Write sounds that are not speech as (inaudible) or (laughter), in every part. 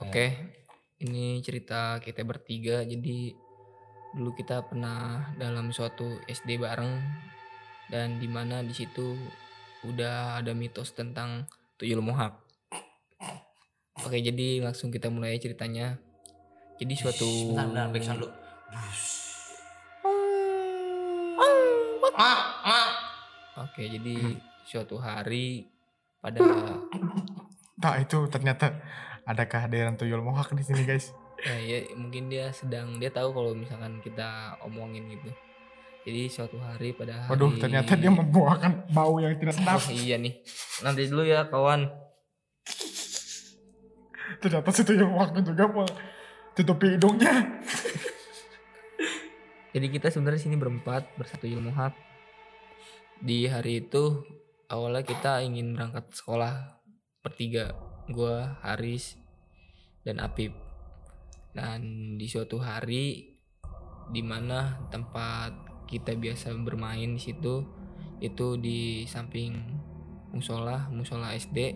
Oke, ini cerita kita bertiga. Jadi dulu kita pernah dalam suatu SD bareng dan di mana di situ udah ada mitos tentang tuyul mohak. Oke, jadi langsung kita mulai ceritanya. Jadi suatu Bentar, bentar, backsound dulu. Oke, jadi suatu hari pada Nah itu ternyata ada kehadiran tuyul mohak di sini guys. (laughs) ya, ya mungkin dia sedang dia tahu kalau misalkan kita omongin gitu. Jadi suatu hari pada hari Waduh ternyata dia membuahkan bau yang tidak sedap. Oh, iya nih. Nanti dulu ya kawan. Ternyata si tuyul mohak juga mau tutupi hidungnya. (laughs) Jadi kita sebenarnya sini berempat bersatu ilmu hak. Di hari itu awalnya kita ingin berangkat sekolah bertiga, gua, Haris, dan Apip. Dan di suatu hari di mana tempat kita biasa bermain di situ itu di samping musola, musola SD.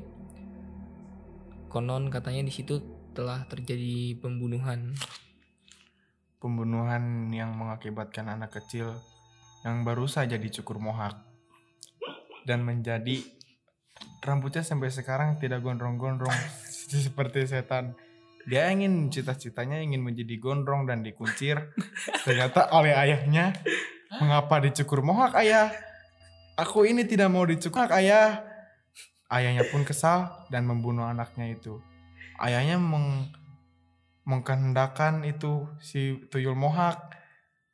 Konon katanya di situ telah terjadi pembunuhan. Pembunuhan yang mengakibatkan anak kecil yang baru saja dicukur mohak dan menjadi rambutnya sampai sekarang tidak gondrong-gondrong (laughs) seperti setan. Dia ingin cita-citanya ingin menjadi gondrong dan dikuncir. Ternyata oleh ayahnya, mengapa dicukur mohak ayah? Aku ini tidak mau dicukur ayah. Ayahnya pun kesal dan membunuh anaknya itu. Ayahnya meng mengkehendakkan itu si tuyul mohak.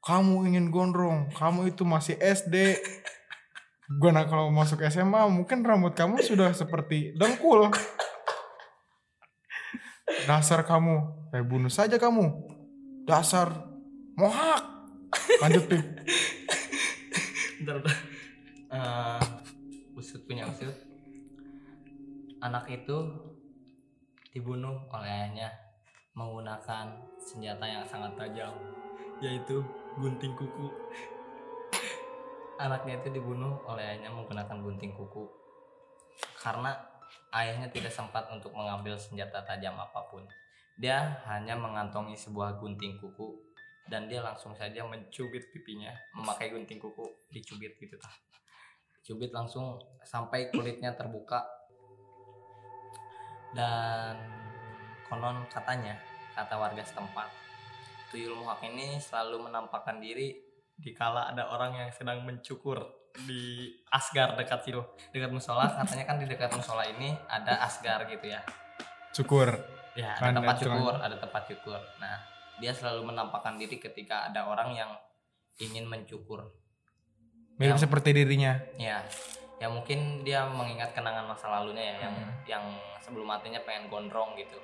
Kamu ingin gondrong, kamu itu masih SD. Gue nah kalau masuk SMA mungkin rambut kamu sudah seperti dengkul. Dasar kamu, saya bunuh saja kamu. Dasar mohak. Lanjut Pip. Bentar, bentar. Eh, usut punya usut. Anak itu dibunuh oleh ayahnya menggunakan senjata yang sangat tajam, yaitu gunting kuku. Anaknya itu dibunuh oleh ayahnya menggunakan gunting kuku karena ayahnya tidak sempat untuk mengambil senjata tajam apa pun. Dia hanya mengantongi sebuah gunting kuku dan dia langsung saja mencubit pipinya memakai gunting kuku dicubit gitu tah cubit langsung sampai kulitnya terbuka dan konon katanya kata warga setempat tuyul muhak ini selalu menampakkan diri dikala ada orang yang sedang mencukur di asgar dekat situ dekat musola katanya kan di dekat musola ini ada asgar gitu ya Cukur. Ya, Kan ada tempat itu kan. cukur, ada tempat cukur. Nah, dia selalu menampakkan diri ketika ada orang yang ingin mencukur. Mirip Ya. seperti dirinya. Ya, ya mungkin dia mengingat kenangan masa lalunya ya, yang Hmm. yang sebelum matinya pengen gondrong gitu.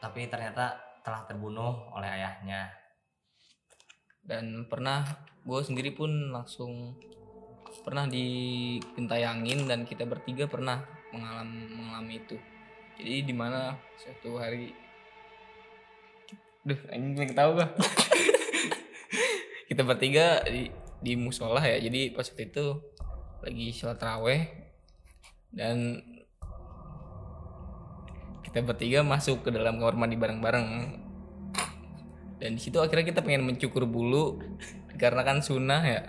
Tapi ternyata telah terbunuh oleh ayahnya. dan pernah gue sendiri pun langsung pernah dipintayangin dan kita bertiga pernah mengalami mengalami itu jadi di mana suatu hari Duh, ini tahu gak? (laughs) kita bertiga di di musola ya jadi pas waktu itu lagi sholat raweh dan kita bertiga masuk ke dalam kamar mandi bareng-bareng dan di situ akhirnya kita pengen mencukur bulu karena kan sunnah ya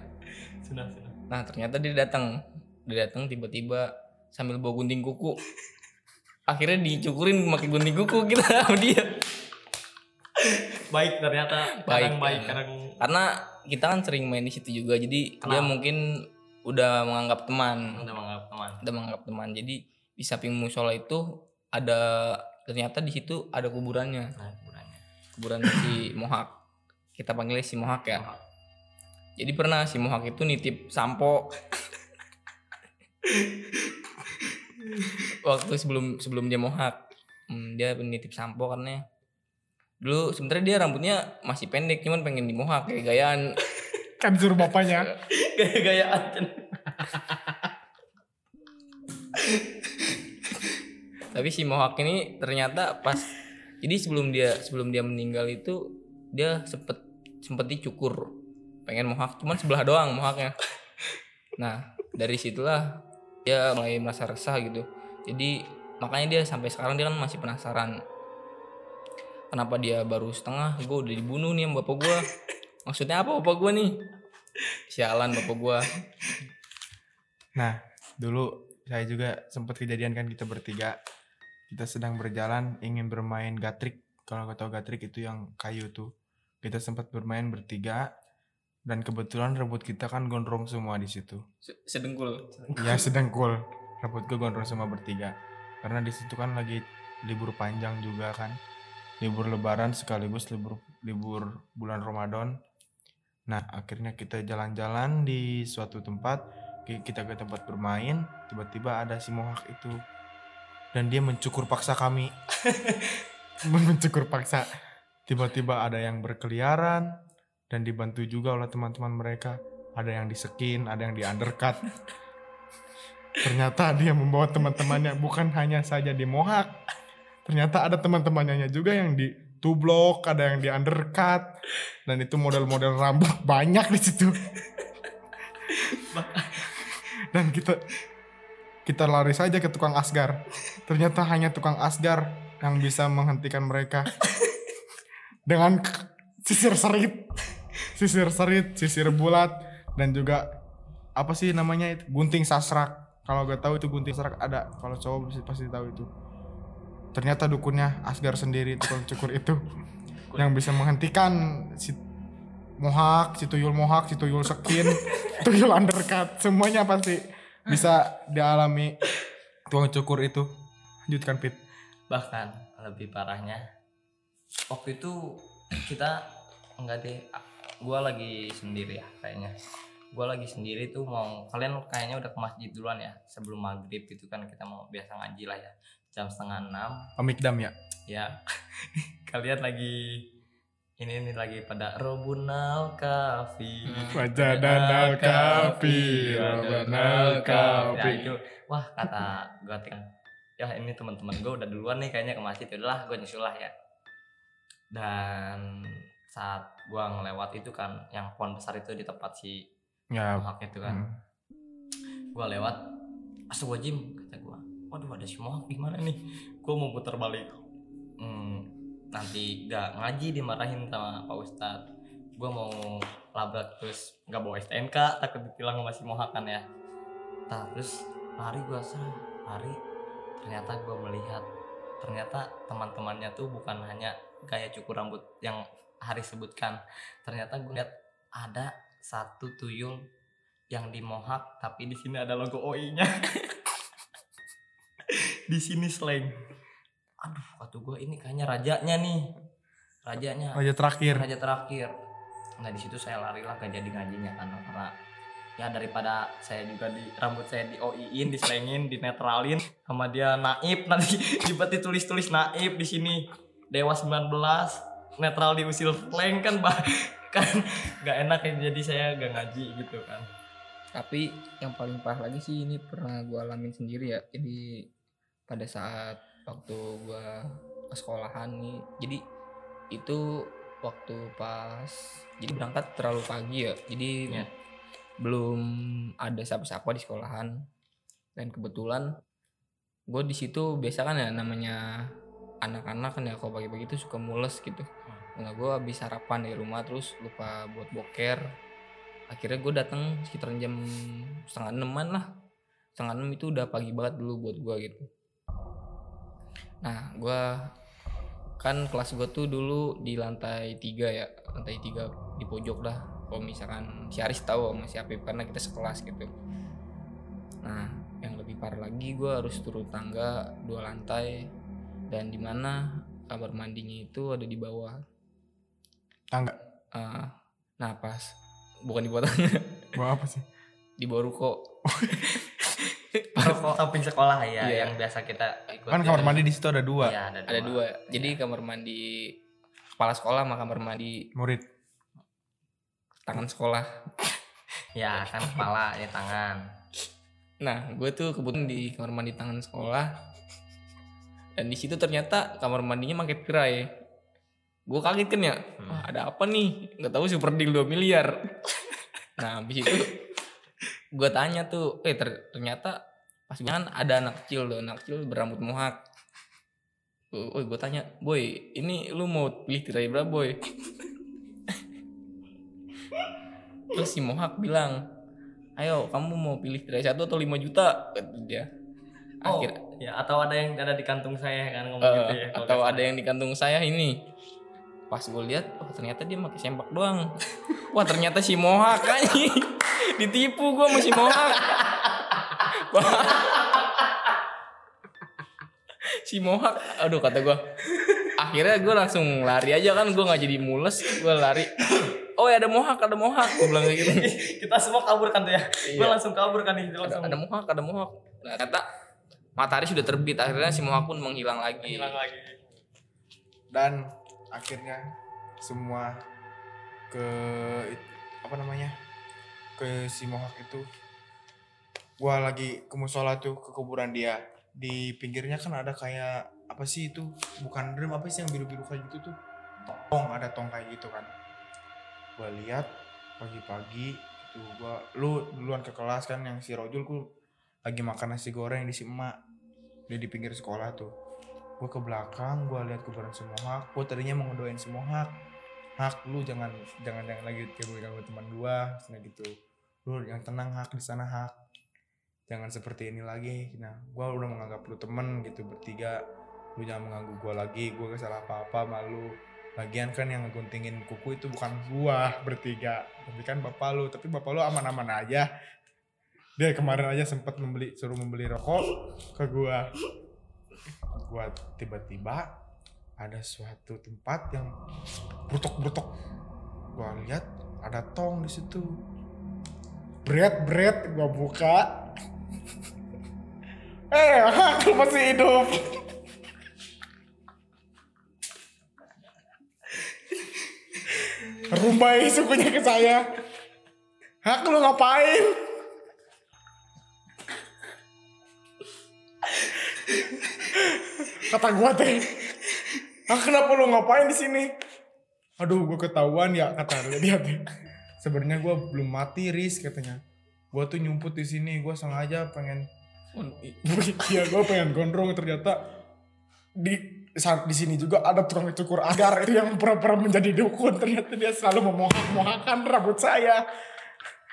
sudah. Nah ternyata dia datang dia datang tiba-tiba sambil bawa gunting kuku akhirnya dicukurin pakai gunting kuku kita (laughs) sama dia Baik ternyata, Baik, kadang baik, ya. kadang karena kita kan sering main di situ juga jadi dia Kenal. mungkin udah menganggap teman udah menganggap teman. udah menganggap teman jadi di samping musola itu ada ternyata di situ ada kuburannya Nah, kuburannya. kuburan si Mohak kita panggilnya si Mohak ya Mohak. Jadi pernah si Mohak itu nitip sampo. Waktu sebelum sebelum dia Mohak hmm, dia nitip sampo karena dulu sebenarnya dia rambutnya masih pendek cuman pengen di Mohak kayak gayaan. Kan suruh bapaknya. (laughs) Gaya-gayaan. tapi si Mohak ini ternyata pas jadi sebelum dia sebelum dia meninggal itu dia sempet sempet dicukur pengen mohak cuman sebelah doang mohaknya. Nah dari situlah dia mulai merasa resah gitu. Jadi makanya dia sampai sekarang dia kan masih penasaran. Kenapa dia baru setengah? Gue udah dibunuh nih sama bapak gue maksudnya apa bapak gue nih? Sialan bapak gue Nah, dulu saya juga sempat kejadian kan kita bertiga. Kita sedang berjalan ingin bermain gatrik. Kalau kau tahu gatrik itu yang kayu tuh. Kita sempat bermain bertiga dan kebetulan rambut kita kan gondrong semua di situ. Se- sedengkul Ya sedengkul. Rambut gue gondrong semua bertiga. Karena di situ kan lagi libur panjang juga kan. Libur lebaran sekaligus libur libur bulan Ramadan. Nah, akhirnya kita jalan-jalan di suatu tempat. Ki- Kita ke tempat bermain, tiba-tiba ada si Mohak itu. Dan dia mencukur paksa kami. (laughs) mencukur paksa. Tiba-tiba ada yang berkeliaran dan dibantu juga oleh teman-teman mereka. Ada yang disekin, ada yang di undercut. (laughs) Ternyata dia membawa teman-temannya bukan hanya saja di mohak. Ternyata ada teman-temannya juga yang di tublok, ada yang di undercut. Dan itu model-model rambut banyak di situ. (laughs) Dan kita kita lari saja ke tukang asgar. Ternyata hanya tukang asgar yang bisa menghentikan mereka. (laughs) Dengan sisir serit. Sisir serit, sisir bulat dan juga apa sih namanya itu? Gunting sasrak. Kalau gak tahu itu gunting sasrak ada. Kalau cowok pasti pasti tahu itu. Ternyata dukunnya Asgar sendiri tukang cukur itu yang bisa menghentikan si mohak si tuyul mohak si tuyul sekin (laughs) tuyul undercut. Semuanya pasti bisa dialami tukang cukur itu. Lanjutkan pit. Bahkan lebih parahnya waktu itu kita enggak deh gue lagi sendiri ya kayaknya. Gue lagi sendiri tuh mau kalian kayaknya udah ke masjid duluan ya sebelum maghrib itu kan kita mau biasa ngaji lah ya jam setengah enam. Amikdam ya? Ya. (laughs) Kalian lagi ini ini lagi pada robunal kafi Wajadanal kafi, ya Robunal kafi. itu. Wah kata gue kan ya ini teman-teman gue udah duluan nih kayaknya ke masjid. Ya udahlah gue nyusul lah ya. Dan saat gue ngelewat itu kan yang pohon besar itu di tempat si ya. Mohak itu kan. Hmm. gue lewat astagfirullahaladzim kata gue waduh ada si mohak gimana nih? Gue mau putar balik. Hmm, nanti gak ngaji dimarahin sama pak ustad gue mau labrak terus nggak bawa stnk takut ditilang sama si mohak kan ya. Nah, terus lari gue serah lari. Ternyata gue melihat ternyata teman-temannya tuh bukan hanya gaya cukur rambut yang hari sebutkan. Ternyata gue lihat ada satu tuyul yang di mohak tapi di sini ada logo OI-nya (laughs) di sini slang. Aduh kata gue ini kayaknya rajanya nih. Rajanya. Raja terakhir. Raja terakhir. Nah di situ saya lari lah gak jadi ngajinya kan karena ya daripada saya juga di rambut saya di OI-in diselengin dinetralin sama dia naib nanti (laughs) tiba ditulis tulis naib di sini. Dewa 19 netral diusil slang kan bah (laughs) kan nggak enak ya jadi saya gak ngaji gitu kan. Tapi yang paling parah lagi sih ini pernah gue alamin sendiri ya. Jadi pada saat waktu gue ke sekolahan nih jadi itu waktu pas jadi berangkat terlalu pagi ya. Jadi Ya. belum ada siapa-siapa di sekolahan. Dan kebetulan gue di situ biasa kan ya namanya anak-anak kan ya kalau pagi-pagi itu suka mules gitu. Nah gue habis sarapan di rumah terus lupa buat boker. Akhirnya gue datang sekitar jam setengah enaman lah. Setengah enam itu udah pagi banget dulu buat gue gitu. Nah gue kan kelas gue tuh dulu di lantai tiga ya lantai tiga di pojok dah. Kalau misalkan si Aris tahu sama si Apip karena kita sekelas gitu. Nah yang lebih parah lagi gue harus turun tangga dua lantai dan di mana kamar mandinya itu ada di bawah. Tangga? Ah, nah pas bukan di bawah tangga. (laughs) Gua apa sih? Di bawah ruko. (laughs) Samping sekolah ya Iya. yang biasa kita ikut kan kamar mandi di situ ada dua. Iya, ada, ada dua. jadi kamar mandi kepala sekolah sama kamar mandi murid. tangan sekolah. Ya kan kepala ya tangan. Nah gue tuh kebetulan di kamar mandi tangan sekolah dan di situ ternyata kamar mandinya pakai tirai. Gue kaget kan ya Hmm. Wah, ada apa nih? Nggak tahu super deal 2 miliar. (laughs) Nah habis itu gue tanya tuh eh ter- ternyata pas kan ada anak kecil tuh anak kecil berambut mohak oh gue tanya boy ini lu mau pilih tirai berapa boy? Terus si Mohak bilang ayo kamu mau pilih tirai satu atau 5 juta? Kata dia Oh, akhir ya atau ada yang ada di kantung saya kan ngomong eh, gitu ya. atau ada yang di kantung saya ini. Pas gue lihat oh ternyata dia pakai sempak doang. Wah ternyata si Mohak anjing. (laughs) Ditipu gue sama si Mohak (laughs) si Mohak aduh kata gue akhirnya gue langsung lari aja kan gue nggak jadi mules gue lari. Oh ya ada Mohak ada Mohak gue bilang kayak gitu. (laughs) Kita semua kabur kan tuh ya. Iya. Gue langsung kabur kan itu ada, langsung ada Mohak ada Mohak nah, ternyata matahari sudah terbit akhirnya si Mohak pun menghilang lagi. Hilang lagi. dan akhirnya semua ke apa namanya? Ke si Mohak itu gua lagi ke musola tuh ke kuburan dia. Di pinggirnya kan ada kayak apa sih itu? Bukan drum apa sih yang biru-biru kayak gitu tuh? Tong ada tong kayak gitu kan. Gua lihat pagi-pagi tuh gua lu duluan ke kelas kan yang si Rojul ku lagi makan nasi goreng di si emak. Dia di pinggir sekolah tuh. Gue ke belakang gue lihat kuburan Mohak gue tadinya mau ngedoain si Mohak hak lu jangan jangan jangan lagi ganggu ganggu teman gue nah gitu. Lu yang tenang hak di sana hak. Jangan seperti ini lagi. Nah gue udah menganggap lu temen gitu bertiga. Lu jangan mengganggu gue lagi. Gue gak salah apa apa malu lagian kan yang ngeguntingin kuku itu bukan gua bertiga. Tapi kan bapak lu. Tapi bapak lu aman-aman aja dia kemarin aja sempat membeli suruh membeli rokok ke gua. Gua tiba-tiba ada suatu tempat yang brutok-brutok. Gua lihat ada tong di situ. Bread bread gua buka. (laughs) Eh (laughs) aku masih hidup. (laughs) Rumbai sukunya ke saya. Hak lu ngapain kata gua teh. Ah kenapa lu ngapain di sini? Aduh gua ketahuan ya kata dia teh. Sebenarnya gua belum mati ris katanya. Gua tuh nyumput di sini gua sengaja pengen (laughs) iya gua pengen gondrong ternyata di saat di sini juga ada tukang cukur agar itu yang pura-pura menjadi dukun. Ternyata dia selalu memohak-mohakkan rambut saya.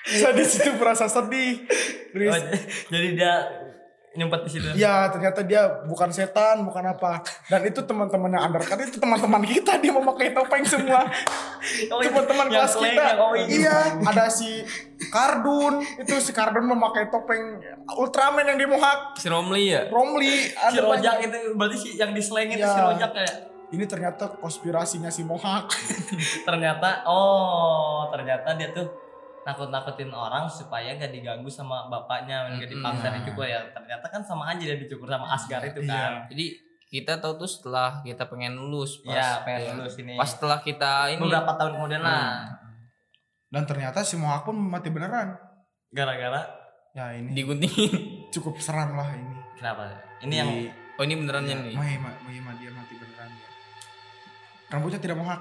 Saya di situ merasa sedih Riz. Oh, jadi dia nyempet di situ. Ya ternyata dia bukan setan, bukan apa. Dan itu teman-teman yang undercut itu teman-teman kita dia memakai topeng semua. (laughs) Oh, Teman-teman kelas kita. oh, ini. Iya, ada si Kardun. Itu si Kardun memakai topeng Ultraman yang dimuhak. si Romli ya Romli ada Si rojak banyak. itu berarti si yang di slang itu Iya. si rojak ya. Ini ternyata konspirasinya si Mohak. (laughs) Ternyata oh, ternyata dia tuh nakut-nakutin orang supaya gak diganggu sama bapaknya, gak Mm-mm. dipaksa dicukur ya. Ternyata kan sama aja dia dicukur sama Asgar itu Iya. kan. jadi kita tahu tuh setelah kita pengen lulus pas Iya, pengen ya, lulus ini. pas setelah kita ini beberapa tahun kemudian lah. Hmm. Dan ternyata si Mohak pun mati beneran. Gara-gara Ya ini diguntingin cukup seram lah ini. kenapa? Ini yang Di- oh ini benerannya nih Mai, Mai, Mai, Mai, dia mati beneran ya. Rambutnya tidak mohak,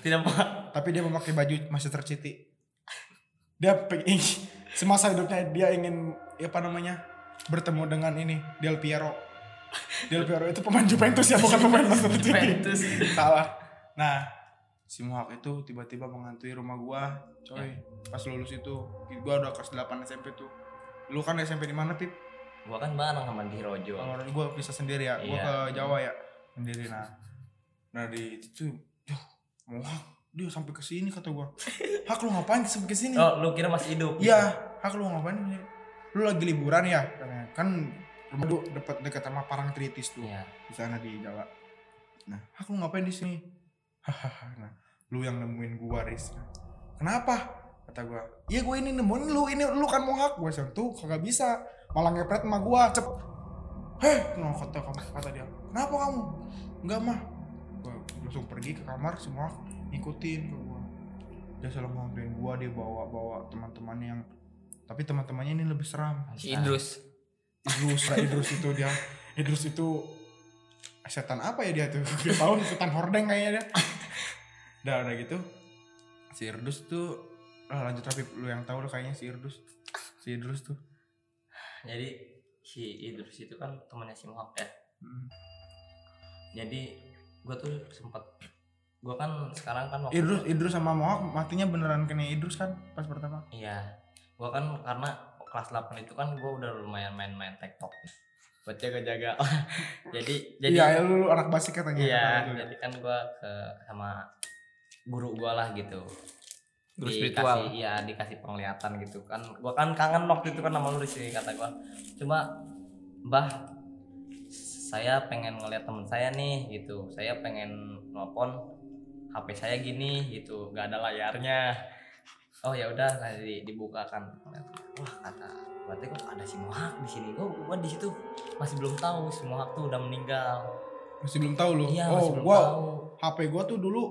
tidak mau tapi dia memakai baju Master City. Dia pengen semasa hidupnya dia ingin ya apa namanya bertemu dengan ini Del Piero. Del Piero itu pemain Juventus ya bukan pemain City. Juventus. Salah. Nah, si Mohak itu tiba-tiba menghantui rumah gua, coy. Pas lulus itu, gua udah kelas 8 SMP tuh. Lu kan SMP di mana, Pip? Gua kan bareng sama di Rojo. Kalau gue bisa sendiri ya, gue Iya. ke Jawa ya sendiri nah. Nah di itu tuh, duh, mau dia sampai ke sini kata gue. Hak lu ngapain sampai ke sini? Oh, lu kira masih hidup? Iya, hak lu ngapain? Lu lagi liburan ya? Kan rumah lu dekat dekat sama Parangtritis tuh Iya. di sana di Jawa. Nah, hak lu ngapain di sini? Nah, lu yang nemuin gua, Riz. Kenapa? Kata gua. Iya gua ini nemuin lu, ini lu kan mau hak gua tuh kagak bisa. Malah ngepret sama gua, cep. Heh, no, kata kata dia. Kenapa kamu? Enggak mah. Gua langsung pergi ke kamar semua ngikutin ke gua. Dia selalu ngantuin gua, dia bawa-bawa teman-temannya yang tapi teman-temannya ini lebih seram. si Idrus Idrus lah Idrus itu dia Idrus itu setan apa ya dia tuh (laughs) Gak tahu setan hordeng kayaknya dia udah udah gitu si Idrus tuh ah, lanjut tapi lu yang tahu lah kayaknya si Idrus si Idrus tuh Jadi si Idrus itu kan temannya si Mohak ya. Hmm. jadi gue tuh sempet gue kan sekarang kan waktu Idrus Idrus sama Mohak matinya beneran kena Idrus kan pas pertama? Iya. Gue kan karena kelas 8 itu kan gue udah lumayan main-main tiktok. Buat jaga-jaga. (laughs) Jadi jadi iya lu anak basic katanya iya kata lu. jadi kan gue ke sama guru gue lah gitu. Guru Dikasih- spiritual. iya dikasih penglihatan gitu kan. Gue kan kangen waktu itu kan sama lu di sini kata gue cuma mbah saya pengen ngeliat temen saya nih gitu. Saya pengen nelfon HP saya gini gitu gak ada layarnya. Oh ya udah nanti dibukakan. Wah kata berarti kok ada si Mohak di sini? Gua gua di situ. Masih belum tahu si Mohak tuh udah meninggal. Masih belum tahu lu iya oh masih belum gua tahu. HP gua tuh dulu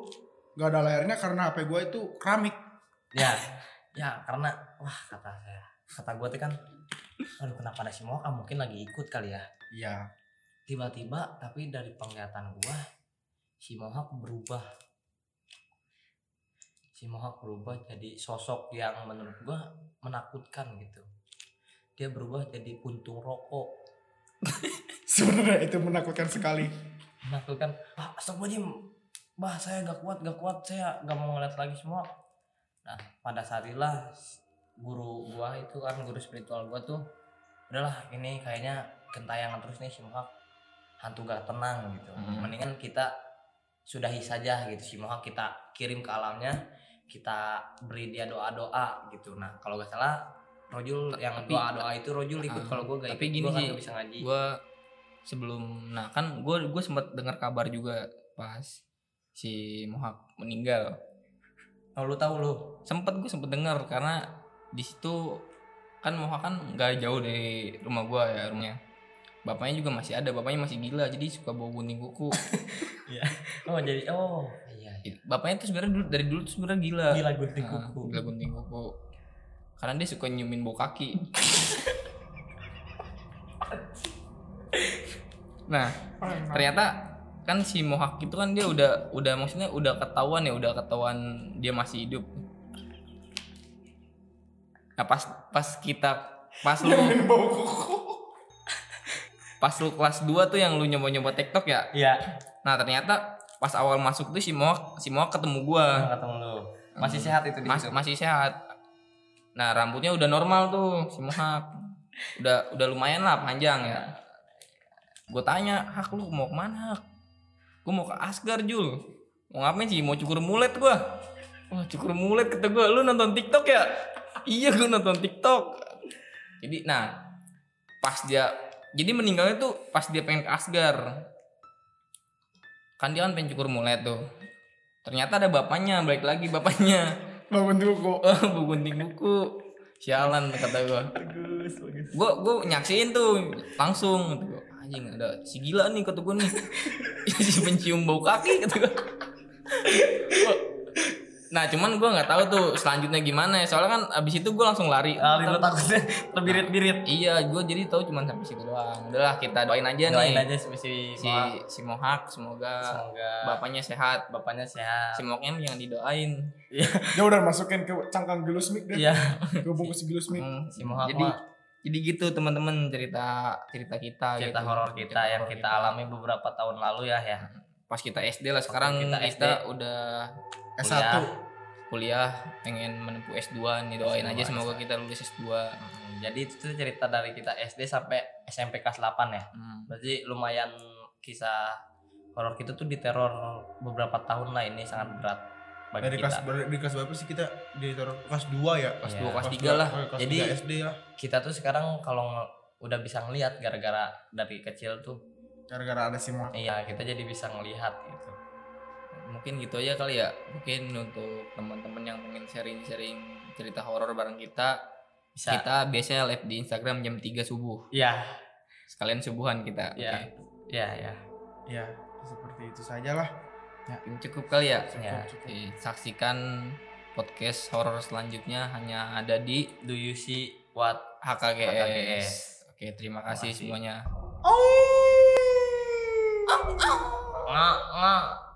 gak ada layarnya karena HP gua itu keramik. Ya ya karena wah kata saya kata gua tuh kan aduh kenapa ada si Mohak ah, mungkin lagi ikut kali ya. Iya. Tiba-tiba tapi dari penglihatan gua si Mohak berubah si Mohak berubah jadi sosok yang menurut gua menakutkan gitu. Dia berubah jadi puntung rokok. (laughs) Sebenarnya itu menakutkan sekali. Menakutkan. Ah astagfirullahaladzim. Bah saya gak kuat gak kuat. Saya gak mau ngeliat lagi semua. Nah pada saat itulah guru gua itu kan guru spiritual gua tuh udahlah ini kayaknya gentayangan terus nih si Mohak hantu gak tenang gitu. Hmm. mendingan kita sudahi saja gitu. Si Mohak kita kirim ke alamnya kita beri dia doa doa gitu. Nah kalau gak salah Rojul yang Tapi- doa doa itu Rojul ikut Ah, kalau gua gak tapi ikut. gini gua kan sih, gak bisa ngaji. gue sebelum nah kan gue gue sempat dengar kabar juga pas si Mohak meninggal. Oh lu tahu lu? Sempet gue sempet dengar karena di situ kan Mohak kan nggak jauh dari rumah gue ya rumahnya. Bapaknya juga masih ada bapaknya masih gila jadi suka bawa gunting kuku. (laughs) Oh jadi oh iya. Bapaknya tuh sebenarnya dulu dari dulu tuh sebenarnya gila. Gila gunting Ah, kuku. gila gunting kuku. Karena dia suka nyiumin bau kaki. (laughs) Nah ternyata kan si Mohak itu kan dia udah udah maksudnya udah ketahuan ya udah ketahuan dia masih hidup. Nah pas pas kita pas lu pas lu kelas 2 tuh yang lu nyoba nyoba TikTok ya? Iya. Nah ternyata pas awal masuk tuh si Mohak si Mohak ketemu gua. Ketemu lu. Masih sehat itu di Mas, situ? masih sehat. Nah rambutnya udah normal tuh si Mohak udah udah lumayan lah panjang ya. Gue tanya hak lu mau ke mana hak? Gue mau ke Asgar Jul. Mau ngapain sih? Mau cukur mulet gua. Wah cukur mulet kata gue lu nonton TikTok ya? Iya gue nonton TikTok. Jadi nah pas dia jadi meninggalnya tuh pas dia pengen ke Asgar kan dia kan pengen cukur mulet tuh. Ternyata ada bapaknya balik lagi bapaknya. Bau gunting kuku oh bu gunting kuku sialan kata gua. Bagus bagus. Gua gua nyaksiin tuh langsung gua. Anjing ada si gila nih kata gua nih. (laughs) (laughs) Si pencium bau kaki kata Gua- (laughs) nah cuman gua nggak tahu tuh selanjutnya gimana ya. Soalnya kan abis itu gua langsung lari. Ah lu takutnya (laughs) terbirit-birit. Iya gua jadi tahu cuman sampai situ doang. Udahlah kita doain aja doain nih aja si si si si Mohak semoga semoga bapaknya sehat. bapaknya sehat. Si Mohaknya jangan didoain. Ya udah masukin ke cangkang gelus mic deh iya. Ke bungkus gelus mic Hmm, si Mohak jadi jadi gitu teman-teman cerita cerita kita cerita gitu. horor kita Cerita yang horor kita alami beberapa tahun lalu ya ya. Pas kita SD lah sekarang kita kita, SD. udah S1 kuliah. Pengen menempuh S2 nih doain S2, aja semoga kita lulus S2 Hmm, jadi itu tuh cerita dari kita SD sampai SMP kelas 8 ya? Hmm. berarti lumayan kisah horor kita tuh diteror beberapa tahun lah ini sangat berat bagi dari kita. kelas di kelas berapa sih kita di taruh kelas 2 ya? Kelas Iya. 2 kelas Kelas 3 dua- lah. oh, kelas Jadi- tiga SD lah. kita tuh sekarang kalau udah bisa ngelihat gara-gara dari kecil tuh gara-gara ada si iya kita jadi bisa ngelihat gitu mungkin gitu aja kali ya mungkin untuk teman-teman yang pengen sharing-sharing cerita horor bareng kita bisa kita biasanya live di Instagram jam 3 subuh ya sekalian subuhan kita ya okay. ya ya ya seperti itu saja lah ya. cukup kali ya cukup, ya cukup. Saksikan podcast horor selanjutnya hanya ada di Do You See What HKGS, oke okay, terima kasih, semuanya oh. Oh, oh. Nah, nah.